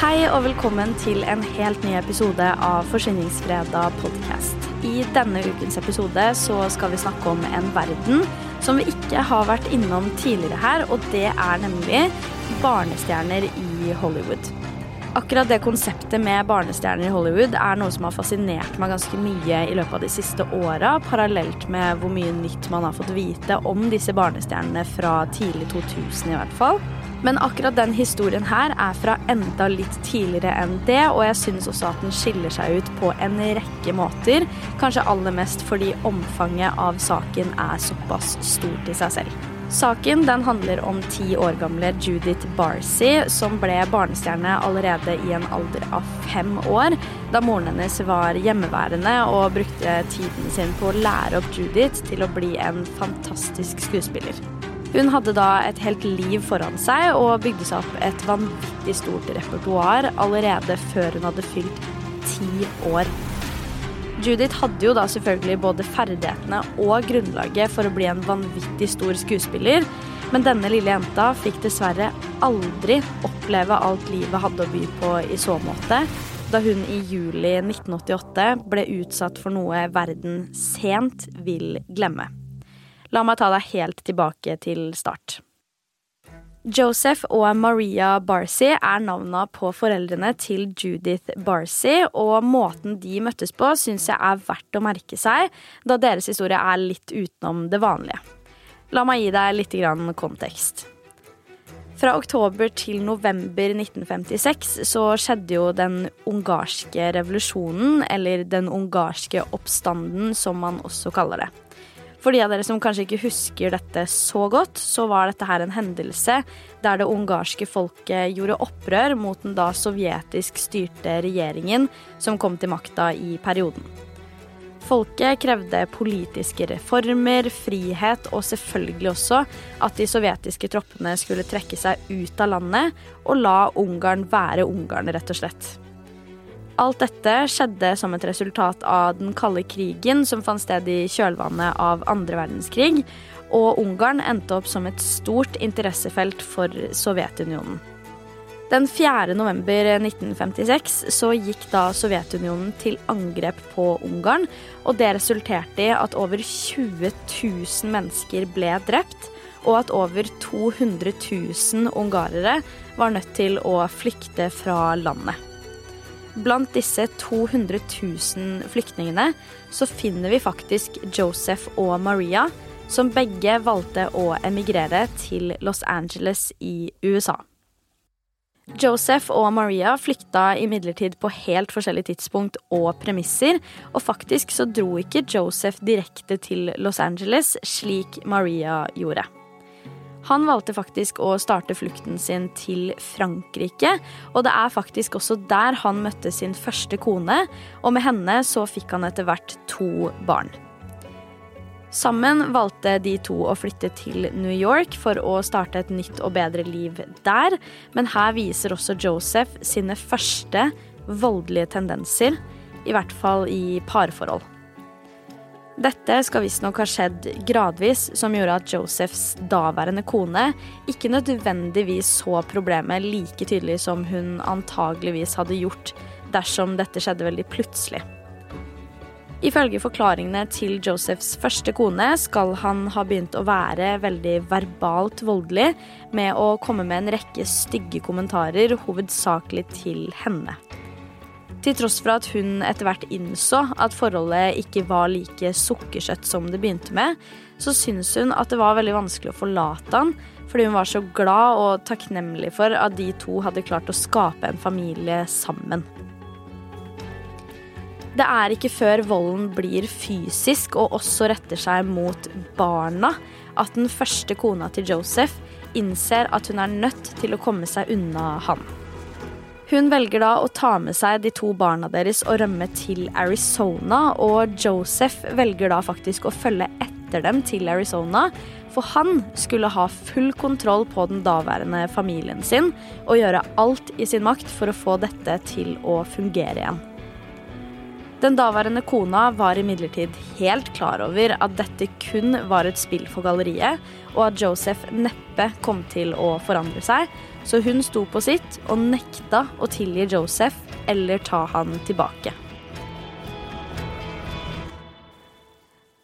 Hei og velkommen til en helt ny episode av Forsyningsfredag podcast. I denne ukens episode så skal vi snakke om en verden som vi ikke har vært innom tidligere her, og det er nemlig barnestjerner i Hollywood. Akkurat det konseptet med barnestjerner i Hollywood er noe som har fascinert meg ganske mye i løpet av de siste åra, parallelt med hvor mye nytt man har fått vite om disse barnestjernene fra tidlig 2000 i hvert fall. Men akkurat den historien her er fra enda litt tidligere enn det, og jeg syns også at den skiller seg ut på en rekke måter. Kanskje aller mest fordi omfanget av saken er såpass stort i seg selv. Saken den handler om ti år gamle Judith Barcy, som ble barnestjerne allerede i en alder av fem år, da moren hennes var hjemmeværende og brukte tiden sin på å lære opp Judith til å bli en fantastisk skuespiller. Hun hadde da et helt liv foran seg og bygde seg opp et vanvittig stort repertoar allerede før hun hadde fylt ti år. Judith hadde jo da selvfølgelig både ferdighetene og grunnlaget for å bli en vanvittig stor skuespiller, men denne lille jenta fikk dessverre aldri oppleve alt livet hadde å by på i så måte, da hun i juli 1988 ble utsatt for noe verden sent vil glemme. La meg ta deg helt tilbake til start. Joseph og Maria Barcy er navna på foreldrene til Judith Barcy, og måten de møttes på, syns jeg er verdt å merke seg, da deres historie er litt utenom det vanlige. La meg gi deg litt kontekst. Fra oktober til november 1956 så skjedde jo den ungarske revolusjonen, eller den ungarske oppstanden, som man også kaller det. For de av dere som kanskje ikke husker dette så godt, så var dette her en hendelse der det ungarske folket gjorde opprør mot den da sovjetisk styrte regjeringen som kom til makta i perioden. Folket krevde politiske reformer, frihet og selvfølgelig også at de sovjetiske troppene skulle trekke seg ut av landet og la Ungarn være Ungarn, rett og slett. Alt dette skjedde som et resultat av den kalde krigen som fant sted i kjølvannet av andre verdenskrig, og Ungarn endte opp som et stort interessefelt for Sovjetunionen. Den 4. november 1956 så gikk da Sovjetunionen til angrep på Ungarn, og det resulterte i at over 20 000 mennesker ble drept, og at over 200 000 ungarere var nødt til å flykte fra landet. Blant disse 200 000 flyktningene så finner vi faktisk Joseph og Maria, som begge valgte å emigrere til Los Angeles i USA. Joseph og Maria flykta imidlertid på helt forskjellige tidspunkt og premisser, og faktisk så dro ikke Joseph direkte til Los Angeles slik Maria gjorde. Han valgte faktisk å starte flukten sin til Frankrike, og det er faktisk også der han møtte sin første kone, og med henne så fikk han etter hvert to barn. Sammen valgte de to å flytte til New York for å starte et nytt og bedre liv der, men her viser også Joseph sine første voldelige tendenser, i hvert fall i parforhold. Dette skal visstnok ha skjedd gradvis, som gjorde at Josephs daværende kone ikke nødvendigvis så problemet like tydelig som hun antageligvis hadde gjort dersom dette skjedde veldig plutselig. Ifølge forklaringene til Josephs første kone skal han ha begynt å være veldig verbalt voldelig med å komme med en rekke stygge kommentarer, hovedsakelig til henne. Til tross for at hun etter hvert innså at forholdet ikke var like sukkersøtt som det begynte med, så syns hun at det var veldig vanskelig å forlate han, fordi hun var så glad og takknemlig for at de to hadde klart å skape en familie sammen. Det er ikke før volden blir fysisk og også retter seg mot barna, at den første kona til Joseph innser at hun er nødt til å komme seg unna han. Hun velger da å ta med seg de to barna deres og rømme til Arizona, og Joseph velger da faktisk å følge etter dem til Arizona, for han skulle ha full kontroll på den daværende familien sin og gjøre alt i sin makt for å få dette til å fungere igjen. Den daværende kona var imidlertid helt klar over at dette kun var et spill for galleriet, og at Joseph neppe kom til å forandre seg, så hun sto på sitt og nekta å tilgi Joseph eller ta han tilbake.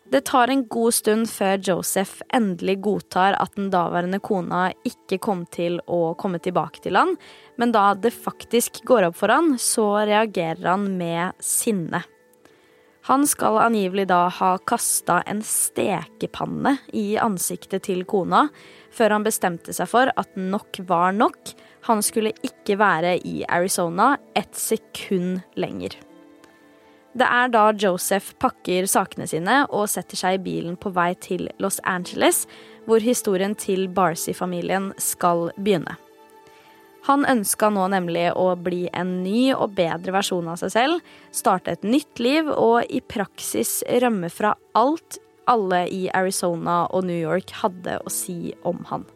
Det tar en god stund før Joseph endelig godtar at den daværende kona ikke kom til å komme tilbake til han, men da det faktisk går opp for han, så reagerer han med sinne. Han skal angivelig da ha kasta en stekepanne i ansiktet til kona, før han bestemte seg for at nok var nok. Han skulle ikke være i Arizona et sekund lenger. Det er da Joseph pakker sakene sine og setter seg i bilen på vei til Los Angeles, hvor historien til Barcy-familien skal begynne. Han ønska nå nemlig å bli en ny og bedre versjon av seg selv, starte et nytt liv og i praksis rømme fra alt alle i Arizona og New York hadde å si om han.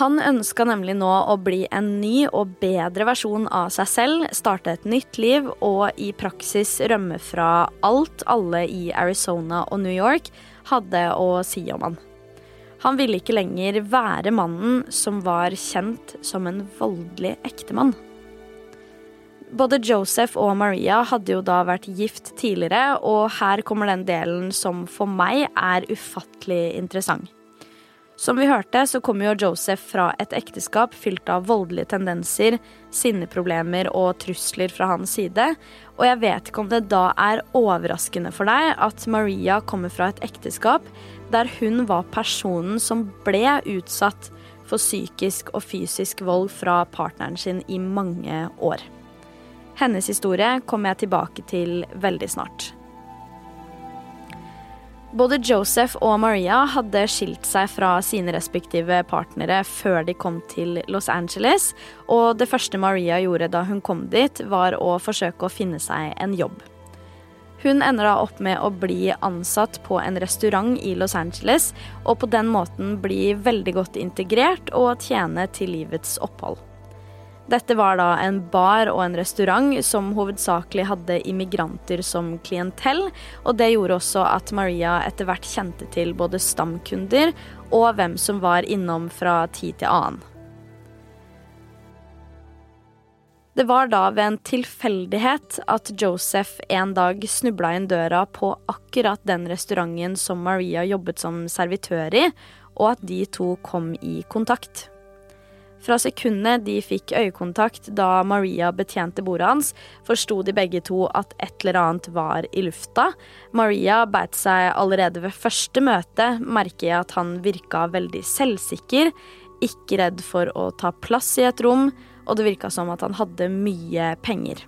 Han ønska nemlig nå å bli en ny og bedre versjon av seg selv, starte et nytt liv og i praksis rømme fra alt alle i Arizona og New York hadde å si om han. Han ville ikke lenger være mannen som var kjent som en voldelig ektemann. Både Joseph og Maria hadde jo da vært gift tidligere, og her kommer den delen som for meg er ufattelig interessant. Som vi hørte, så kommer jo Joseph fra et ekteskap fylt av voldelige tendenser, sinneproblemer og trusler fra hans side. Og jeg vet ikke om det da er overraskende for deg at Maria kommer fra et ekteskap der hun var personen som ble utsatt for psykisk og fysisk vold fra partneren sin i mange år. Hennes historie kommer jeg tilbake til veldig snart. Både Joseph og Maria hadde skilt seg fra sine respektive partnere før de kom til Los Angeles, og det første Maria gjorde da hun kom dit, var å forsøke å finne seg en jobb. Hun ender da opp med å bli ansatt på en restaurant i Los Angeles, og på den måten bli veldig godt integrert og tjene til livets opphold. Dette var da en bar og en restaurant som hovedsakelig hadde immigranter som klientell, og det gjorde også at Maria etter hvert kjente til både stamkunder og hvem som var innom fra tid til annen. Det var da ved en tilfeldighet at Joseph en dag snubla inn døra på akkurat den restauranten som Maria jobbet som servitør i, og at de to kom i kontakt. Fra sekundet de fikk øyekontakt da Maria betjente bordet hans, forsto de begge to at et eller annet var i lufta. Maria beit seg allerede ved første møte merke i at han virka veldig selvsikker, ikke redd for å ta plass i et rom, og det virka som at han hadde mye penger.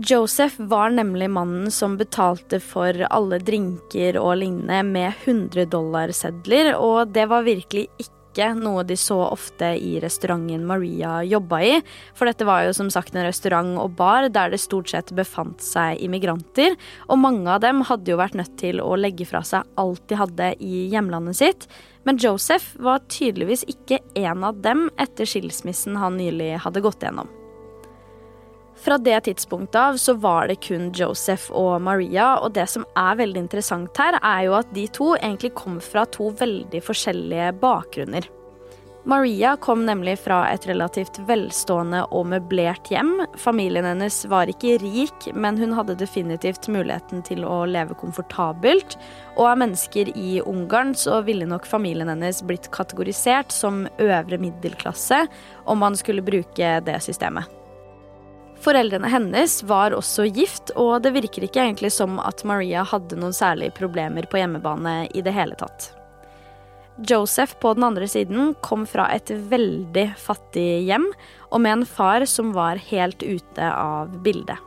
Joseph var nemlig mannen som betalte for alle drinker og lignende med 100 dollar-sedler, og det var virkelig ikke noe de så ofte i restauranten Maria jobba i, for dette var jo som sagt en restaurant og bar der det stort sett befant seg immigranter, og mange av dem hadde jo vært nødt til å legge fra seg alt de hadde i hjemlandet sitt, men Joseph var tydeligvis ikke en av dem etter skilsmissen han nylig hadde gått gjennom. Fra det tidspunktet av så var det kun Joseph og Maria, og det som er veldig interessant her, er jo at de to egentlig kom fra to veldig forskjellige bakgrunner. Maria kom nemlig fra et relativt velstående og møblert hjem. Familien hennes var ikke rik, men hun hadde definitivt muligheten til å leve komfortabelt. Og av mennesker i Ungarn så ville nok familien hennes blitt kategorisert som øvre middelklasse om man skulle bruke det systemet. Foreldrene hennes var også gift, og det virker ikke egentlig som at Maria hadde noen særlige problemer på hjemmebane i det hele tatt. Joseph på den andre siden kom fra et veldig fattig hjem, og med en far som var helt ute av bildet.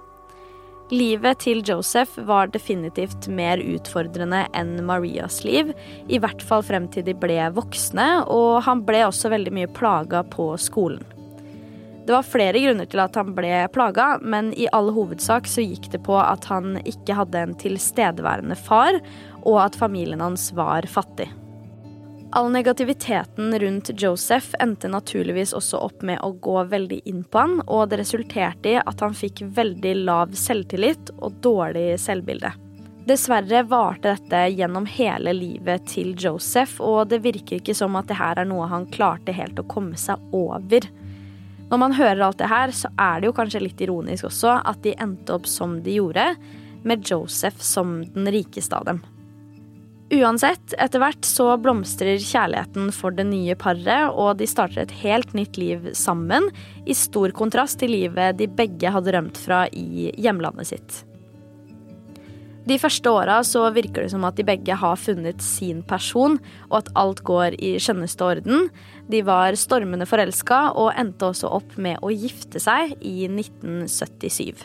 Livet til Joseph var definitivt mer utfordrende enn Marias liv, i hvert fall frem til de ble voksne, og han ble også veldig mye plaga på skolen. Det var flere grunner til at han ble plaga, men i all hovedsak så gikk det på at han ikke hadde en tilstedeværende far, og at familien hans var fattig. All negativiteten rundt Joseph endte naturligvis også opp med å gå veldig inn på han, og det resulterte i at han fikk veldig lav selvtillit og dårlig selvbilde. Dessverre varte dette gjennom hele livet til Joseph, og det virker ikke som at det her er noe han klarte helt å komme seg over. Når man hører alt det her, så er det jo kanskje litt ironisk også at de endte opp som de gjorde, med Joseph som den rikeste av dem. Uansett, etter hvert så blomstrer kjærligheten for det nye paret, og de starter et helt nytt liv sammen, i stor kontrast til livet de begge hadde rømt fra i hjemlandet sitt. De første åra så virker det som at de begge har funnet sin person, og at alt går i skjønneste orden. De var stormende forelska og endte også opp med å gifte seg i 1977.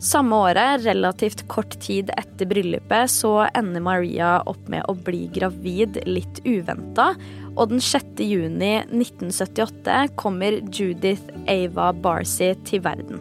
Samme året, relativt kort tid etter bryllupet, så ender Maria opp med å bli gravid litt uventa, og den 6. juni 1978 kommer Judith Ava Barcy til verden.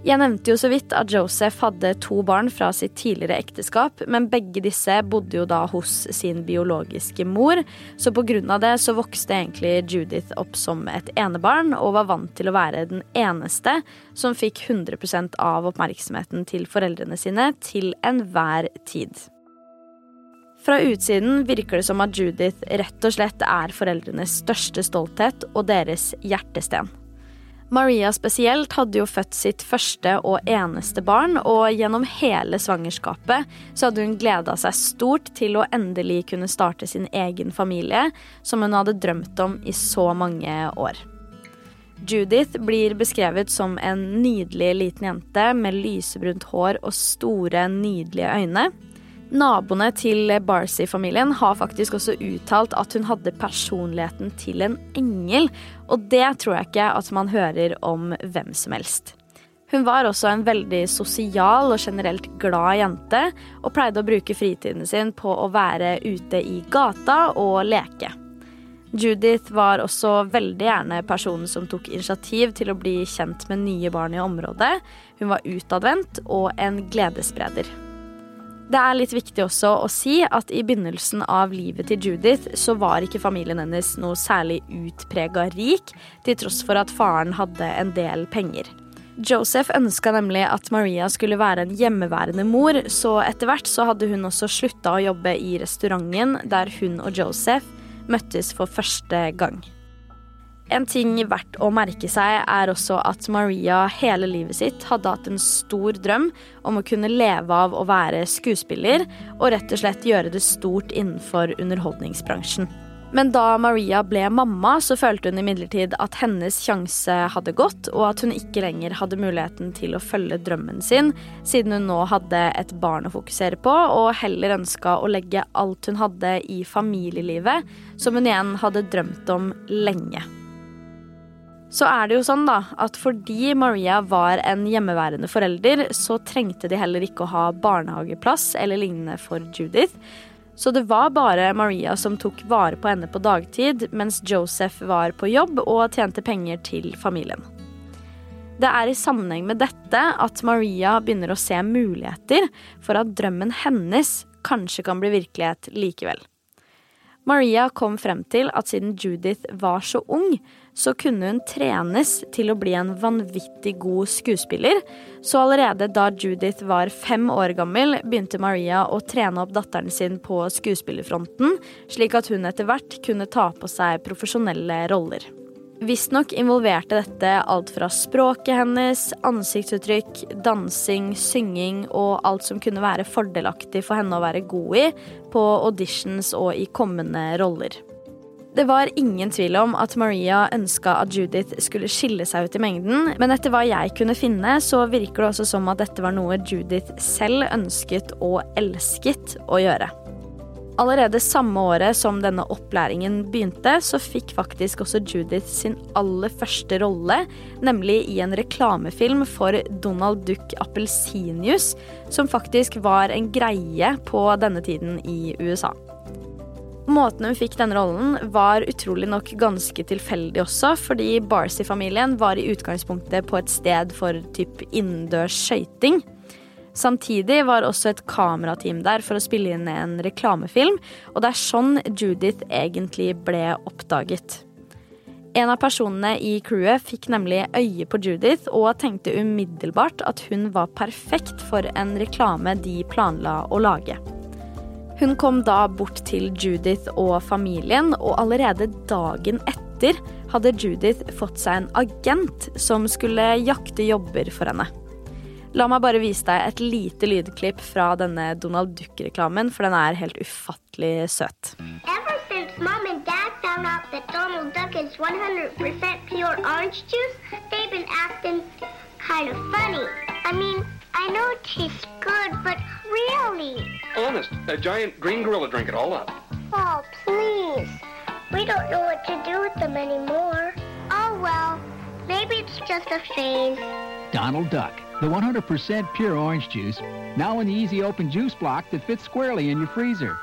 Jeg nevnte jo så vidt at Joseph hadde to barn fra sitt tidligere ekteskap, men begge disse bodde jo da hos sin biologiske mor, så på grunn av det så vokste egentlig Judith opp som et enebarn og var vant til å være den eneste som fikk 100% av oppmerksomheten til foreldrene sine til enhver tid. Fra utsiden virker det som at Judith rett og slett er foreldrenes største stolthet og deres hjertesten. Maria spesielt hadde jo født sitt første og eneste barn, og gjennom hele svangerskapet så hadde hun gleda seg stort til å endelig kunne starte sin egen familie, som hun hadde drømt om i så mange år. Judith blir beskrevet som en nydelig liten jente med lysebrunt hår og store, nydelige øyne. Naboene til Barcy-familien har faktisk også uttalt at hun hadde personligheten til en engel, og det tror jeg ikke at man hører om hvem som helst. Hun var også en veldig sosial og generelt glad jente, og pleide å bruke fritiden sin på å være ute i gata og leke. Judith var også veldig gjerne personen som tok initiativ til å bli kjent med nye barn i området. Hun var utadvendt og en gledesspreder. Det er litt viktig også å si at i begynnelsen av livet til Judith så var ikke familien hennes noe særlig utprega rik, til tross for at faren hadde en del penger. Joseph ønska nemlig at Maria skulle være en hjemmeværende mor, så etter hvert så hadde hun også slutta å jobbe i restauranten der hun og Joseph møttes for første gang. En ting verdt å merke seg er også at Maria hele livet sitt hadde hatt en stor drøm om å kunne leve av å være skuespiller, og rett og slett gjøre det stort innenfor underholdningsbransjen. Men da Maria ble mamma, så følte hun imidlertid at hennes sjanse hadde gått, og at hun ikke lenger hadde muligheten til å følge drømmen sin, siden hun nå hadde et barn å fokusere på, og heller ønska å legge alt hun hadde i familielivet, som hun igjen hadde drømt om lenge. Så er det jo sånn da, at fordi Maria var en hjemmeværende forelder, så trengte de heller ikke å ha barnehageplass eller lignende for Judith. Så det var bare Maria som tok vare på henne på dagtid, mens Joseph var på jobb og tjente penger til familien. Det er i sammenheng med dette at Maria begynner å se muligheter for at drømmen hennes kanskje kan bli virkelighet likevel. Maria kom frem til at siden Judith var så ung, så kunne hun trenes til å bli en vanvittig god skuespiller. Så allerede da Judith var fem år gammel, begynte Maria å trene opp datteren sin på skuespillerfronten, slik at hun etter hvert kunne ta på seg profesjonelle roller. Visstnok involverte dette alt fra språket hennes, ansiktsuttrykk, dansing, synging og alt som kunne være fordelaktig for henne å være god i på auditions og i kommende roller. Det var ingen tvil om at Maria ønska at Judith skulle skille seg ut i mengden, men etter hva jeg kunne finne, så virker det også som at dette var noe Judith selv ønsket og elsket å gjøre. Allerede samme året som denne opplæringen begynte, så fikk faktisk også Judith sin aller første rolle, nemlig i en reklamefilm for Donald Duck Appelsinjuice, som faktisk var en greie på denne tiden i USA. Måten hun fikk denne rollen, var utrolig nok ganske tilfeldig også, fordi Barcy-familien var i utgangspunktet på et sted for typ innendørs skøyting. Samtidig var også et kamerateam der for å spille inn en reklamefilm, og det er sånn Judith egentlig ble oppdaget. En av personene i crewet fikk nemlig øye på Judith og tenkte umiddelbart at hun var perfekt for en reklame de planla å lage. Hun kom da bort til Judith og familien, og allerede dagen etter hadde Judith fått seg en agent som skulle jakte jobber for henne. La meg bare vise deg et lite lydklipp fra denne Donald Duck-reklamen, for den er helt ufattelig søt. Ever since Mom and Dad found out that Donald Duck is 100% pure orange juice, they've been acting kind of funny. I mean, I know it tastes good, but really? Honest, a giant green gorilla drink it all up. Oh, please. We don't know what to do with them anymore. Oh, well, maybe it's just a phase. Donald Duck, the 100% pure orange juice, now in the easy open juice block that fits squarely in your freezer.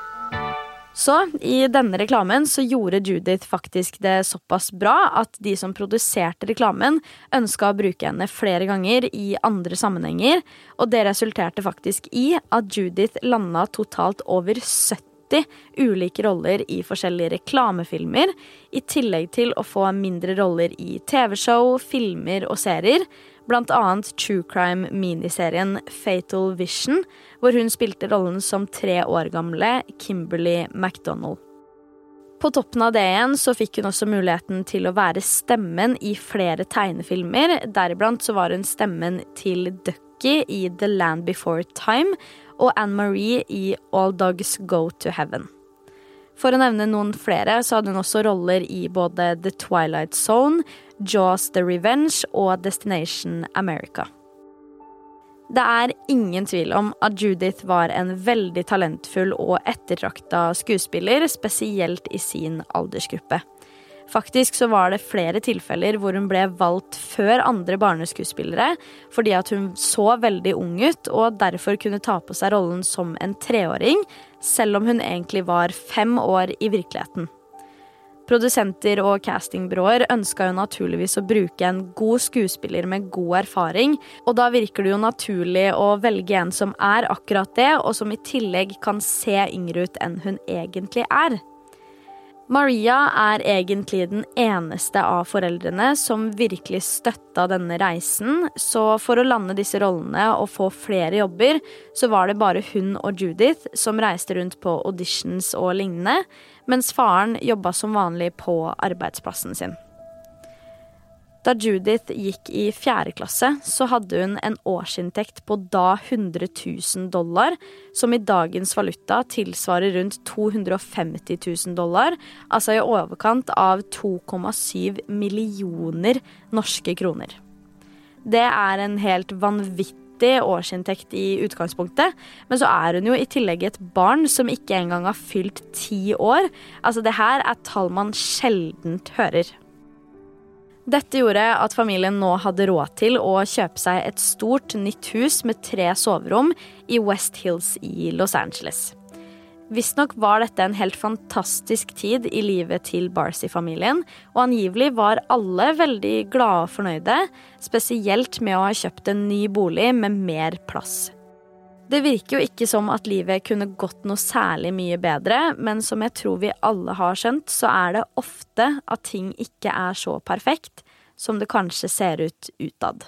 Så i denne reklamen så gjorde Judith faktisk det såpass bra at de som produserte reklamen, ønska å bruke henne flere ganger i andre sammenhenger, og det resulterte faktisk i at Judith landa totalt over 70 ulike roller i forskjellige reklamefilmer, i tillegg til å få mindre roller i TV-show, filmer og serier, annet true crime-miniserien Fatal Vision, hvor hun spilte rollen som tre år gamle Kimberly MacDonald. På toppen av det igjen så fikk hun også muligheten til å være stemmen i flere tegnefilmer. Deriblant så var hun stemmen til Ducky i The Land Before Time og Anne Marie i All Dogs Go to Heaven. For å nevne noen flere så hadde hun også roller i både The Twilight Zone, Jaws The Revenge og Destination America. Det er ingen tvil om at Judith var en veldig talentfull og ettertrakta skuespiller, spesielt i sin aldersgruppe. Faktisk så var det flere tilfeller hvor hun ble valgt før andre barneskuespillere fordi at hun så veldig ung ut og derfor kunne ta på seg rollen som en treåring, selv om hun egentlig var fem år i virkeligheten. Produsenter og castingbyråer ønska jo naturligvis å bruke en god skuespiller med god erfaring, og da virker det jo naturlig å velge en som er akkurat det, og som i tillegg kan se yngre ut enn hun egentlig er. Maria er egentlig den eneste av foreldrene som virkelig støtta denne reisen, så for å lande disse rollene og få flere jobber, så var det bare hun og Judith som reiste rundt på auditions og lignende, mens faren jobba som vanlig på arbeidsplassen sin. Da Judith gikk i fjerde klasse, så hadde hun en årsinntekt på da 100 000 dollar, som i dagens valuta tilsvarer rundt 250 000 dollar, altså i overkant av 2,7 millioner norske kroner. Det er en helt vanvittig årsinntekt i utgangspunktet, men så er hun jo i tillegg et barn som ikke engang har fylt ti år. Altså, det her er tall man sjeldent hører. Dette gjorde at familien nå hadde råd til å kjøpe seg et stort, nytt hus med tre soverom i West Hills i Los Angeles. Visstnok var dette en helt fantastisk tid i livet til Barcy-familien, og angivelig var alle veldig glade og fornøyde, spesielt med å ha kjøpt en ny bolig med mer plass. Det virker jo ikke som at livet kunne gått noe særlig mye bedre, men som jeg tror vi alle har skjønt, så er det ofte at ting ikke er så perfekt som det kanskje ser ut utad.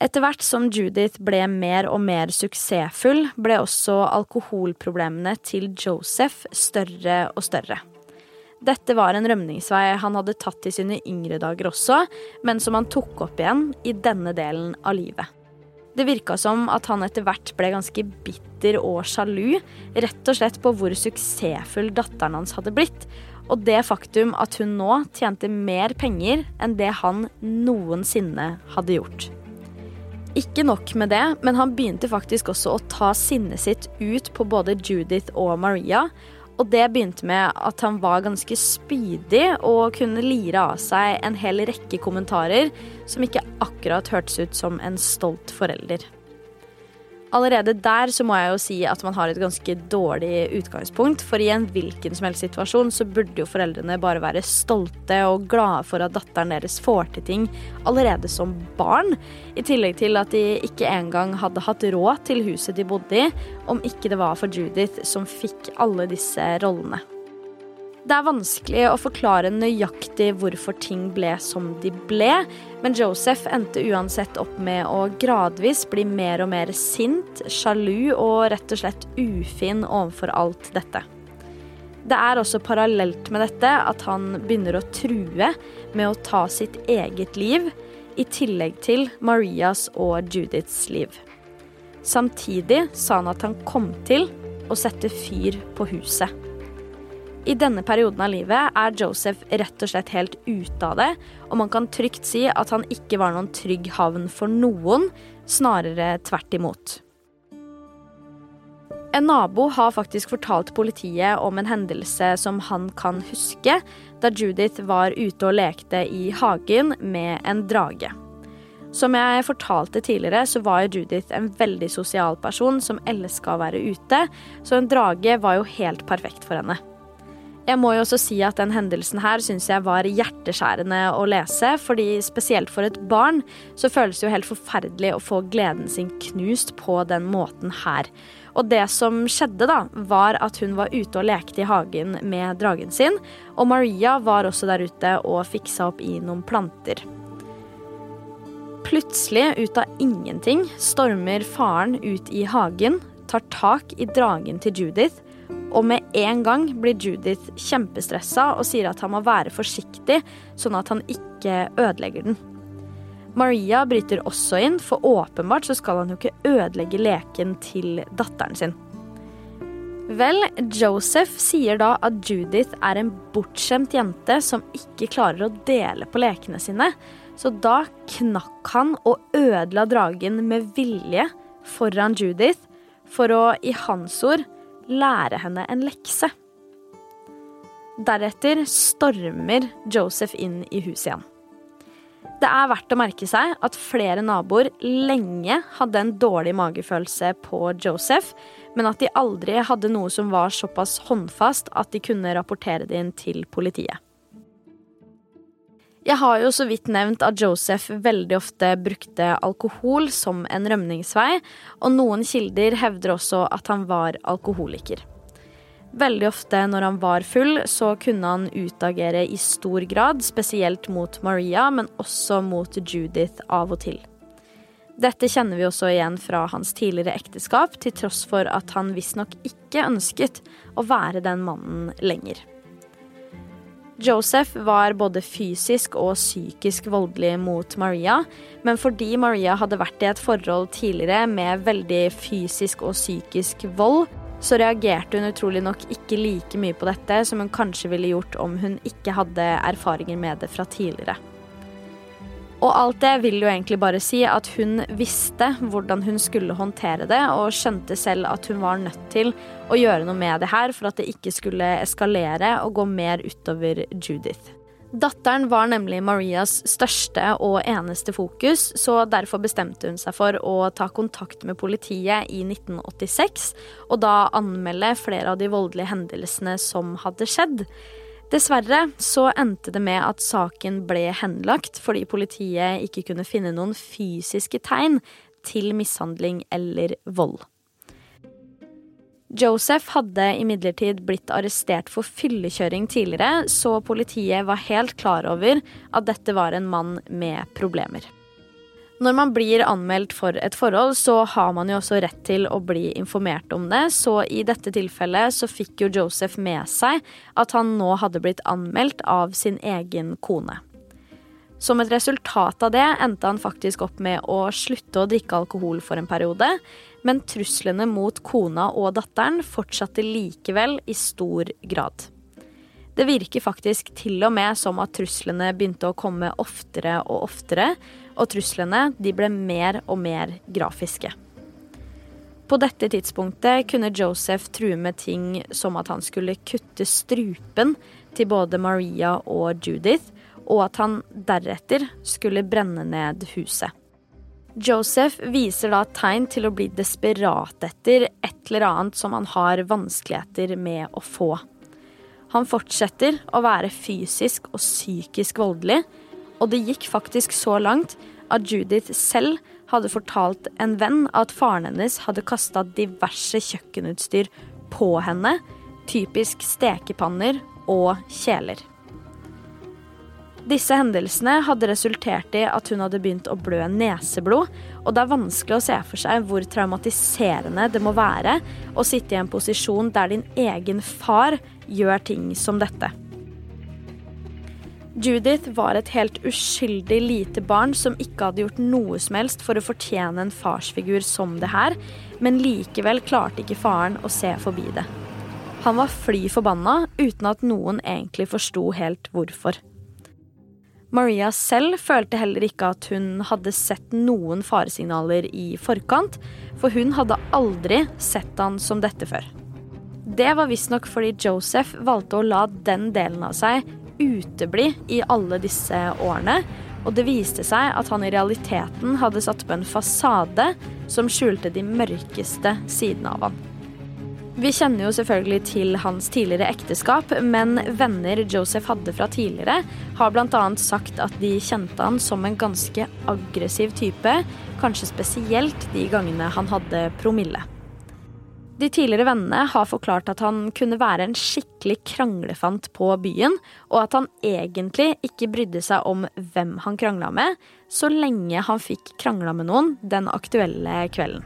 Etter hvert som Judith ble mer og mer suksessfull, ble også alkoholproblemene til Joseph større og større. Dette var en rømningsvei han hadde tatt i sine yngre dager også, men som han tok opp igjen i denne delen av livet. Det virka som at han etter hvert ble ganske bitter og sjalu, rett og slett på hvor suksessfull datteren hans hadde blitt, og det faktum at hun nå tjente mer penger enn det han noensinne hadde gjort. Ikke nok med det, men han begynte faktisk også å ta sinnet sitt ut på både Judith og Maria. Og det begynte med at han var ganske spydig og kunne lire av seg en hel rekke kommentarer som ikke akkurat hørtes ut som en stolt forelder. Allerede der så må jeg jo si at man har et ganske dårlig utgangspunkt. For i en hvilken som helst situasjon så burde jo foreldrene bare være stolte og glade for at datteren deres får til ting allerede som barn. I tillegg til at de ikke engang hadde hatt råd til huset de bodde i, om ikke det var for Judith som fikk alle disse rollene. Det er vanskelig å forklare nøyaktig hvorfor ting ble som de ble, men Joseph endte uansett opp med å gradvis bli mer og mer sint, sjalu og rett og slett ufin overfor alt dette. Det er også parallelt med dette at han begynner å true med å ta sitt eget liv, i tillegg til Marias og Judiths liv. Samtidig sa han at han kom til å sette fyr på huset. I denne perioden av livet er Joseph rett og slett helt ute av det, og man kan trygt si at han ikke var noen trygg havn for noen, snarere tvert imot. En nabo har faktisk fortalt politiet om en hendelse som han kan huske, da Judith var ute og lekte i hagen med en drage. Som jeg fortalte tidligere, så var Judith en veldig sosial person som elska å være ute, så en drage var jo helt perfekt for henne. Jeg må jo også si at den hendelsen her syns jeg var hjerteskjærende å lese. fordi spesielt for et barn så føles det jo helt forferdelig å få gleden sin knust på den måten her. Og det som skjedde, da, var at hun var ute og lekte i hagen med dragen sin. Og Maria var også der ute og fiksa opp i noen planter. Plutselig, ut av ingenting, stormer faren ut i hagen, tar tak i dragen til Judith og med en gang blir Judith kjempestressa og sier at han må være forsiktig, sånn at han ikke ødelegger den. Maria bryter også inn, for åpenbart så skal han jo ikke ødelegge leken til datteren sin. Vel, Joseph sier da at Judith er en bortskjemt jente som ikke klarer å dele på lekene sine, så da knakk han og ødela dragen med vilje foran Judith for å, i hans ord, lære henne en lekse. Deretter stormer Joseph inn i huset igjen. Det er verdt å merke seg at flere naboer lenge hadde en dårlig magefølelse på Joseph, men at de aldri hadde noe som var såpass håndfast at de kunne rapportere det inn til politiet. Jeg har jo så vidt nevnt at Joseph veldig ofte brukte alkohol som en rømningsvei, og noen kilder hevder også at han var alkoholiker. Veldig ofte når han var full, så kunne han utagere i stor grad, spesielt mot Maria, men også mot Judith av og til. Dette kjenner vi også igjen fra hans tidligere ekteskap, til tross for at han visstnok ikke ønsket å være den mannen lenger. Joseph var både fysisk og psykisk voldelig mot Maria, men fordi Maria hadde vært i et forhold tidligere med veldig fysisk og psykisk vold, så reagerte hun utrolig nok ikke like mye på dette som hun kanskje ville gjort om hun ikke hadde erfaringer med det fra tidligere. Og alt det vil jo egentlig bare si at hun visste hvordan hun skulle håndtere det, og skjønte selv at hun var nødt til å gjøre noe med det her for at det ikke skulle eskalere og gå mer utover Judith. Datteren var nemlig Marias største og eneste fokus, så derfor bestemte hun seg for å ta kontakt med politiet i 1986, og da anmelde flere av de voldelige hendelsene som hadde skjedd. Dessverre så endte det med at saken ble henlagt fordi politiet ikke kunne finne noen fysiske tegn til mishandling eller vold. Joseph hadde imidlertid blitt arrestert for fyllekjøring tidligere, så politiet var helt klar over at dette var en mann med problemer. Når man blir anmeldt for et forhold, så har man jo også rett til å bli informert om det, så i dette tilfellet så fikk jo Joseph med seg at han nå hadde blitt anmeldt av sin egen kone. Som et resultat av det endte han faktisk opp med å slutte å drikke alkohol for en periode, men truslene mot kona og datteren fortsatte likevel i stor grad. Det virker faktisk til og med som at truslene begynte å komme oftere og oftere, og truslene de ble mer og mer grafiske. På dette tidspunktet kunne Joseph true med ting som at han skulle kutte strupen til både Maria og Judith, og at han deretter skulle brenne ned huset. Joseph viser da tegn til å bli desperat etter et eller annet som han har vanskeligheter med å få. Han fortsetter å være fysisk og psykisk voldelig, og det gikk faktisk så langt at Judith selv hadde fortalt en venn at faren hennes hadde kasta diverse kjøkkenutstyr på henne, typisk stekepanner og kjeler. Disse hendelsene hadde resultert i at hun hadde begynt å blø neseblod, og det er vanskelig å se for seg hvor traumatiserende det må være å sitte i en posisjon der din egen far gjør ting som dette. Judith var et helt uskyldig lite barn som ikke hadde gjort noe som helst for å fortjene en farsfigur som det her, men likevel klarte ikke faren å se forbi det. Han var fly forbanna uten at noen egentlig forsto helt hvorfor. Maria selv følte heller ikke at hun hadde sett noen faresignaler i forkant, for hun hadde aldri sett han som dette før. Det var visstnok fordi Joseph valgte å la den delen av seg utebli i alle disse årene. Og det viste seg at han i realiteten hadde satt på en fasade som skjulte de mørkeste sidene av han. Vi kjenner jo selvfølgelig til hans tidligere ekteskap, men venner Joseph hadde fra tidligere, har bl.a. sagt at de kjente han som en ganske aggressiv type, kanskje spesielt de gangene han hadde promille. De tidligere vennene har forklart at han kunne være en skikkelig kranglefant på byen, og at han egentlig ikke brydde seg om hvem han krangla med, så lenge han fikk krangla med noen den aktuelle kvelden.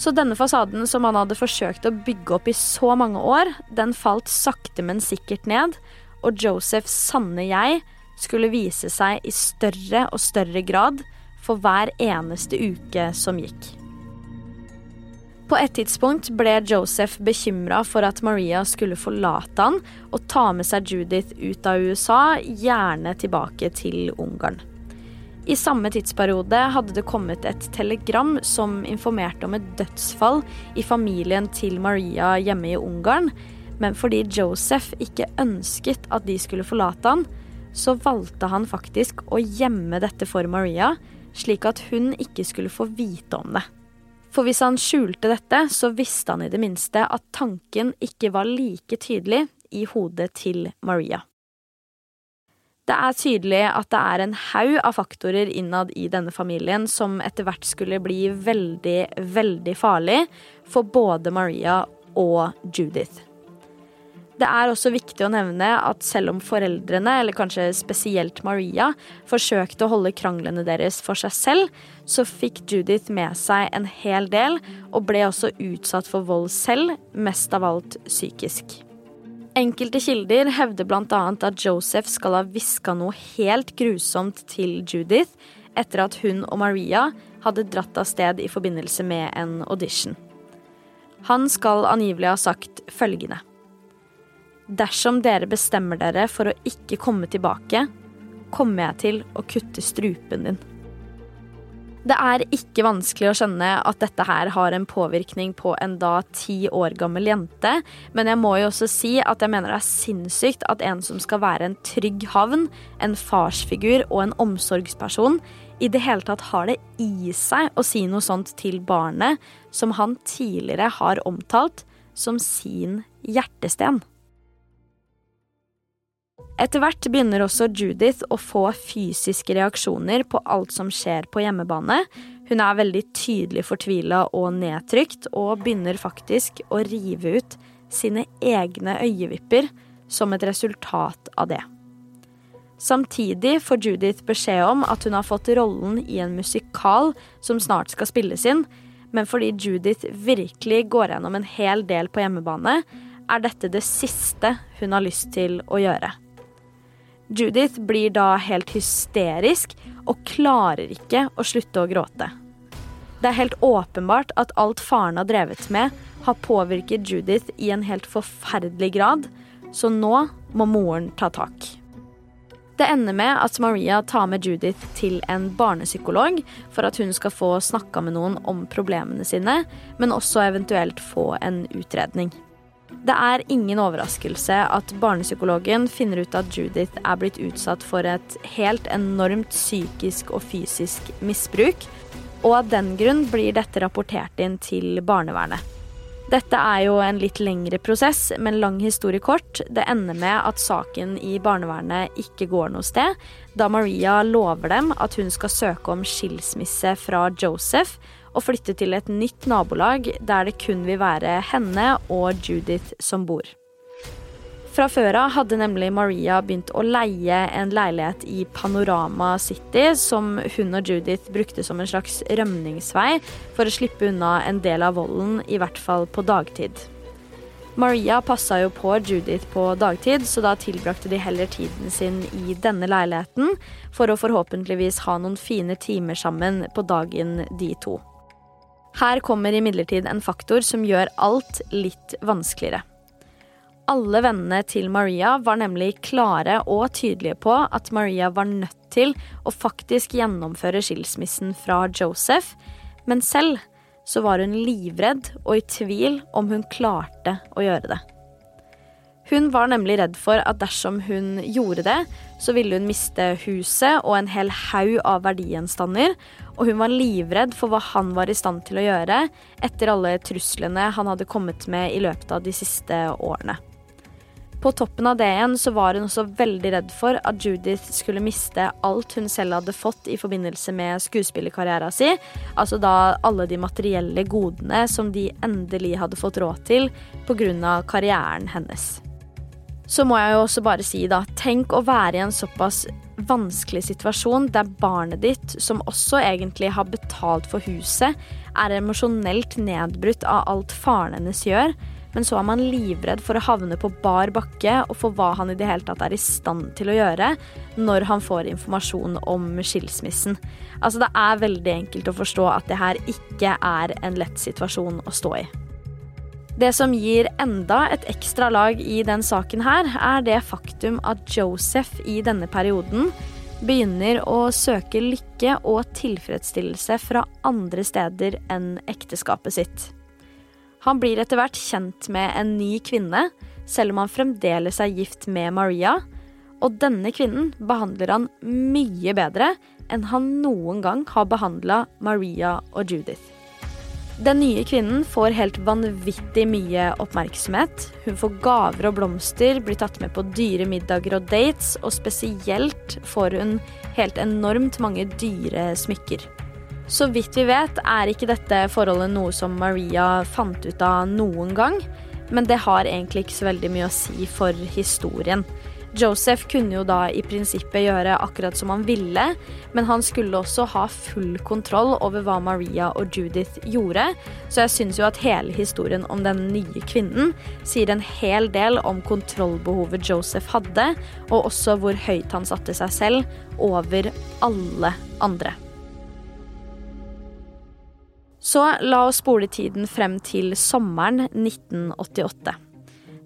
Så denne fasaden som han hadde forsøkt å bygge opp i så mange år, den falt sakte, men sikkert ned, og Josephs sanne jeg skulle vise seg i større og større grad for hver eneste uke som gikk. På et tidspunkt ble Joseph bekymra for at Maria skulle forlate han og ta med seg Judith ut av USA, gjerne tilbake til Ungarn. I samme tidsperiode hadde det kommet et telegram som informerte om et dødsfall i familien til Maria hjemme i Ungarn, men fordi Joseph ikke ønsket at de skulle forlate han, så valgte han faktisk å gjemme dette for Maria, slik at hun ikke skulle få vite om det. For hvis han skjulte dette, så visste han i det minste at tanken ikke var like tydelig i hodet til Maria. Det er tydelig at det er en haug av faktorer innad i denne familien som etter hvert skulle bli veldig, veldig farlig for både Maria og Judith. Det er også viktig å nevne at selv om foreldrene, eller kanskje spesielt Maria, forsøkte å holde kranglene deres for seg selv, så fikk Judith med seg en hel del, og ble også utsatt for vold selv, mest av alt psykisk. Enkelte kilder hevder bl.a. at Joseph skal ha hviska noe helt grusomt til Judith etter at hun og Maria hadde dratt av sted i forbindelse med en audition. Han skal angivelig ha sagt følgende. Dersom dere bestemmer dere for å ikke komme tilbake, kommer jeg til å kutte strupen din. Det er ikke vanskelig å skjønne at dette her har en påvirkning på en da ti år gammel jente, men jeg må jo også si at jeg mener det er sinnssykt at en som skal være en trygg havn, en farsfigur og en omsorgsperson, i det hele tatt har det i seg å si noe sånt til barnet som han tidligere har omtalt som sin hjertesten. Etter hvert begynner også Judith å få fysiske reaksjoner på alt som skjer på hjemmebane. Hun er veldig tydelig fortvila og nedtrykt, og begynner faktisk å rive ut sine egne øyevipper som et resultat av det. Samtidig får Judith beskjed om at hun har fått rollen i en musikal som snart skal spilles inn, men fordi Judith virkelig går gjennom en hel del på hjemmebane, er dette det siste hun har lyst til å gjøre. Judith blir da helt hysterisk og klarer ikke å slutte å gråte. Det er helt åpenbart at alt faren har drevet med, har påvirket Judith i en helt forferdelig grad, så nå må moren ta tak. Det ender med at Maria tar med Judith til en barnepsykolog for at hun skal få snakka med noen om problemene sine, men også eventuelt få en utredning. Det er ingen overraskelse at barnepsykologen finner ut at Judith er blitt utsatt for et helt enormt psykisk og fysisk misbruk, og av den grunn blir dette rapportert inn til barnevernet. Dette er jo en litt lengre prosess, men lang historie kort. Det ender med at saken i barnevernet ikke går noe sted, da Maria lover dem at hun skal søke om skilsmisse fra Joseph og flytte til et nytt nabolag der det kun vil være henne og Judith som bor. Fra før av hadde nemlig Maria begynt å leie en leilighet i Panorama City, som hun og Judith brukte som en slags rømningsvei for å slippe unna en del av volden, i hvert fall på dagtid. Maria passa jo på Judith på dagtid, så da tilbrakte de heller tiden sin i denne leiligheten for å forhåpentligvis ha noen fine timer sammen på dagen, de to. Her kommer imidlertid en faktor som gjør alt litt vanskeligere. Alle vennene til Maria var nemlig klare og tydelige på at Maria var nødt til å faktisk gjennomføre skilsmissen fra Joseph, men selv så var hun livredd og i tvil om hun klarte å gjøre det. Hun var nemlig redd for at dersom hun gjorde det, så ville hun miste huset og en hel haug av verdigjenstander, og hun var livredd for hva han var i stand til å gjøre etter alle truslene han hadde kommet med i løpet av de siste årene. På toppen av det igjen så var hun også veldig redd for at Judith skulle miste alt hun selv hadde fått i forbindelse med skuespillerkarrieren sin, altså da alle de materielle godene som de endelig hadde fått råd til pga. karrieren hennes. Så må jeg jo også bare si, da, tenk å være i en såpass vanskelig situasjon der barnet ditt, som også egentlig har betalt for huset, er emosjonelt nedbrutt av alt faren hennes gjør, men så er man livredd for å havne på bar bakke og for hva han i det hele tatt er i stand til å gjøre når han får informasjon om skilsmissen. Altså, det er veldig enkelt å forstå at det her ikke er en lett situasjon å stå i. Det som gir enda et ekstra lag i den saken her, er det faktum at Joseph i denne perioden begynner å søke lykke og tilfredsstillelse fra andre steder enn ekteskapet sitt. Han blir etter hvert kjent med en ny kvinne, selv om han fremdeles er gift med Maria. Og denne kvinnen behandler han mye bedre enn han noen gang har behandla Maria og Judith. Den nye kvinnen får helt vanvittig mye oppmerksomhet. Hun får gaver og blomster, blir tatt med på dyre middager og dates, og spesielt får hun helt enormt mange dyre smykker. Så vidt vi vet, er ikke dette forholdet noe som Maria fant ut av noen gang. Men det har egentlig ikke så veldig mye å si for historien. Joseph kunne jo da i prinsippet gjøre akkurat som han ville, men han skulle også ha full kontroll over hva Maria og Judith gjorde, så jeg syns jo at hele historien om den nye kvinnen sier en hel del om kontrollbehovet Joseph hadde, og også hvor høyt han satte seg selv over alle andre. Så la oss spole tiden frem til sommeren 1988.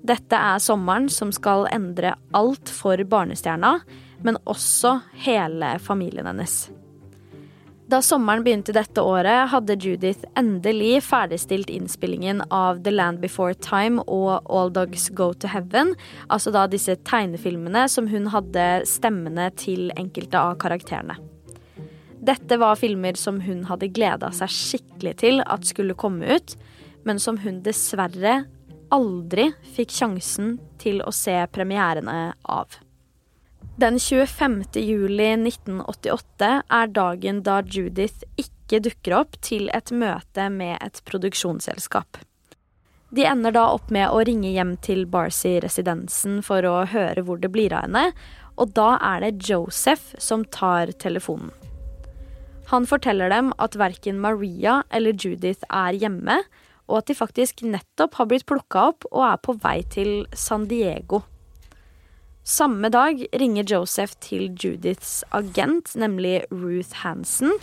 Dette er sommeren som skal endre alt for barnestjerna, men også hele familien hennes. Da sommeren begynte dette året, hadde Judith endelig ferdigstilt innspillingen av The Land Before Time og All Dogs Go to Heaven, altså da disse tegnefilmene som hun hadde stemmene til enkelte av karakterene. Dette var filmer som hun hadde gleda seg skikkelig til at skulle komme ut, men som hun dessverre aldri fikk sjansen til å se premierene av. Den 25. juli 1988 er dagen da Judith ikke dukker opp til et møte med et produksjonsselskap. De ender da opp med å ringe hjem til Barcy-residensen for å høre hvor det blir av henne, og da er det Joseph som tar telefonen. Han forteller dem at verken Maria eller Judith er hjemme, og at de faktisk nettopp har blitt plukka opp og er på vei til San Diego. Samme dag ringer Joseph til Judiths agent, nemlig Ruth Hansen,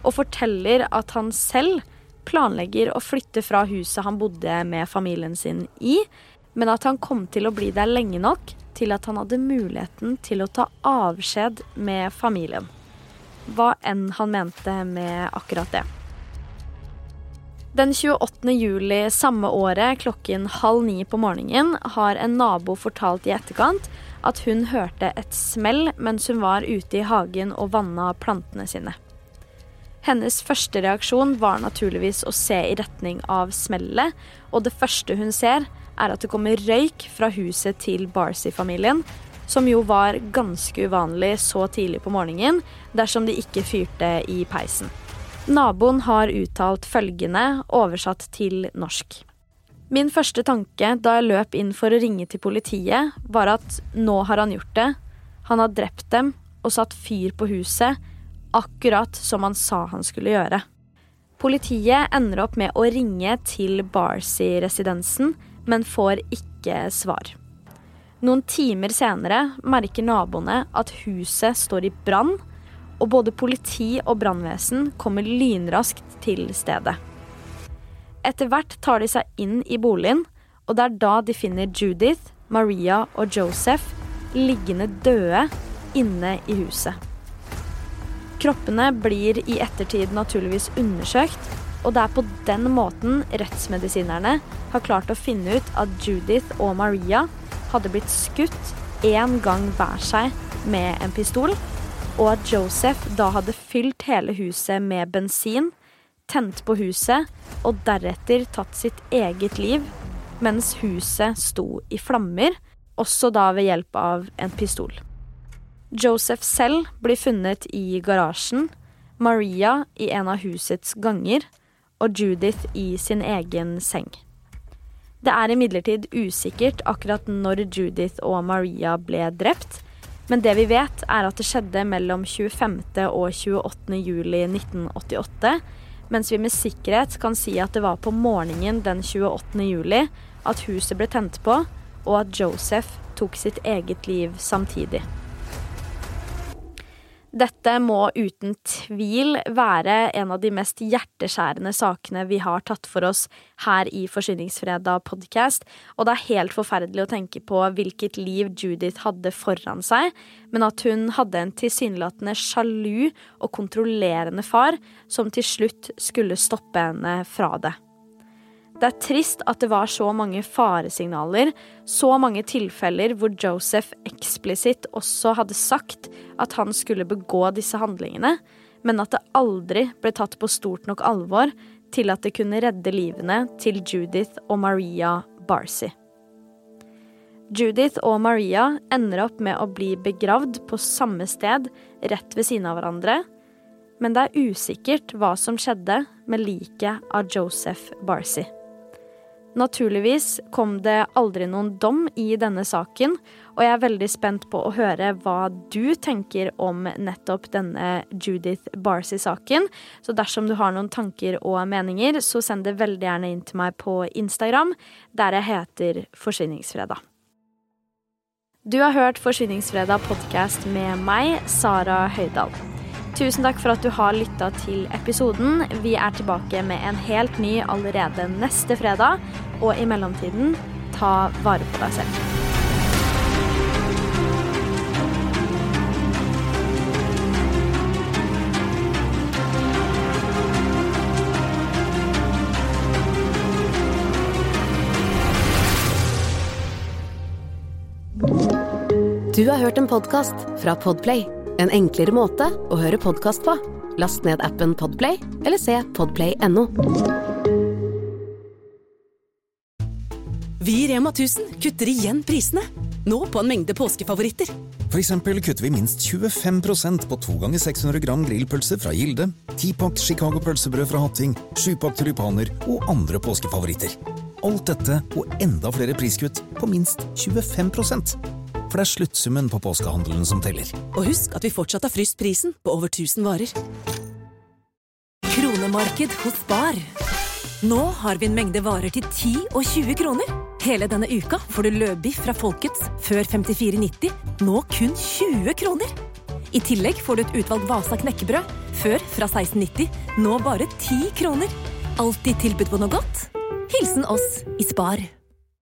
og forteller at han selv planlegger å flytte fra huset han bodde med familien sin i, men at han kom til å bli der lenge nok til at han hadde muligheten til å ta avskjed med familien. Hva enn han mente med akkurat det. Den 28. juli samme året klokken halv ni på morgenen har en nabo fortalt i etterkant at hun hørte et smell mens hun var ute i hagen og vanna plantene sine. Hennes første reaksjon var naturligvis å se i retning av smellet, og det første hun ser, er at det kommer røyk fra huset til Barcy-familien, som jo var ganske uvanlig så tidlig på morgenen dersom de ikke fyrte i peisen. Naboen har uttalt følgende, oversatt til norsk. Min første tanke da jeg løp inn for å ringe til politiet, var at nå har han gjort det. Han har drept dem og satt fyr på huset, akkurat som han sa han skulle gjøre. Politiet ender opp med å ringe til Barcy-residensen, men får ikke svar. Noen timer senere merker naboene at huset står i brann, og både politi og brannvesen kommer lynraskt til stedet. Etter hvert tar de seg inn i boligen, og det er da de finner Judith, Maria og Joseph liggende døde inne i huset. Kroppene blir i ettertid naturligvis undersøkt, og det er på den måten rettsmedisinerne har klart å finne ut at Judith og Maria hadde blitt skutt én gang hver seg med en pistol, og at Joseph da hadde fylt hele huset med bensin, tent på huset og deretter tatt sitt eget liv mens huset sto i flammer, også da ved hjelp av en pistol. Joseph selv blir funnet i garasjen, Maria i en av husets ganger og Judith i sin egen seng. Det er imidlertid usikkert akkurat når Judith og Maria ble drept, men det vi vet, er at det skjedde mellom 25. og 28. juli 1988, mens vi med sikkerhet kan si at det var på morgenen den 28. juli at huset ble tent på, og at Joseph tok sitt eget liv samtidig. Dette må uten tvil være en av de mest hjerteskjærende sakene vi har tatt for oss her i Forsyningsfredag podkast, og det er helt forferdelig å tenke på hvilket liv Judith hadde foran seg, men at hun hadde en tilsynelatende sjalu og kontrollerende far som til slutt skulle stoppe henne fra det. Det er trist at det var så mange faresignaler, så mange tilfeller hvor Joseph eksplisitt også hadde sagt at han skulle begå disse handlingene, men at det aldri ble tatt på stort nok alvor til at det kunne redde livene til Judith og Maria Barcy. Judith og Maria ender opp med å bli begravd på samme sted rett ved siden av hverandre, men det er usikkert hva som skjedde med liket av Joseph Barcy. Naturligvis kom det aldri noen dom i denne saken, og jeg er veldig spent på å høre hva du tenker om nettopp denne Judith Barcy-saken. Så dersom du har noen tanker og meninger, så send det veldig gjerne inn til meg på Instagram, der jeg heter Forsvinningsfredag. Du har hørt Forsvinningsfredag podkast med meg, Sara Høydahl. Tusen takk for at du har lytta til episoden. Vi er tilbake med en helt ny allerede neste fredag. Og i mellomtiden, ta vare på deg selv. Du har hørt en podkast fra Podplay. En enklere måte å høre podkast på. Last ned appen Podplay eller se podplay.no. Vi i Rema 1000 kutter igjen prisene. Nå på en mengde påskefavoritter. For eksempel kutter vi minst 25% på 2 ganger 600 gram grillpølser fra Gilde, 10-pakk Chicago pølsebrød fra Hatting, 7-pakk tulipaner og andre påskefavoritter. Alt dette og enda flere priskutt på minst 25 For det er sluttsummen på påskehandelen som teller. Og husk at vi fortsatt har fryst prisen på over 1000 varer. Kronemarked hos Bar. Nå har vi en mengde varer til 10 og 20 kroner. Hele denne uka får du løbiff fra Folkets før 54,90, nå kun 20 kroner. I tillegg får du et utvalgt Vasa knekkebrød, før fra 16,90, nå bare 10 kroner. Alltid tilbud på noe godt. Hilsen oss i Spar.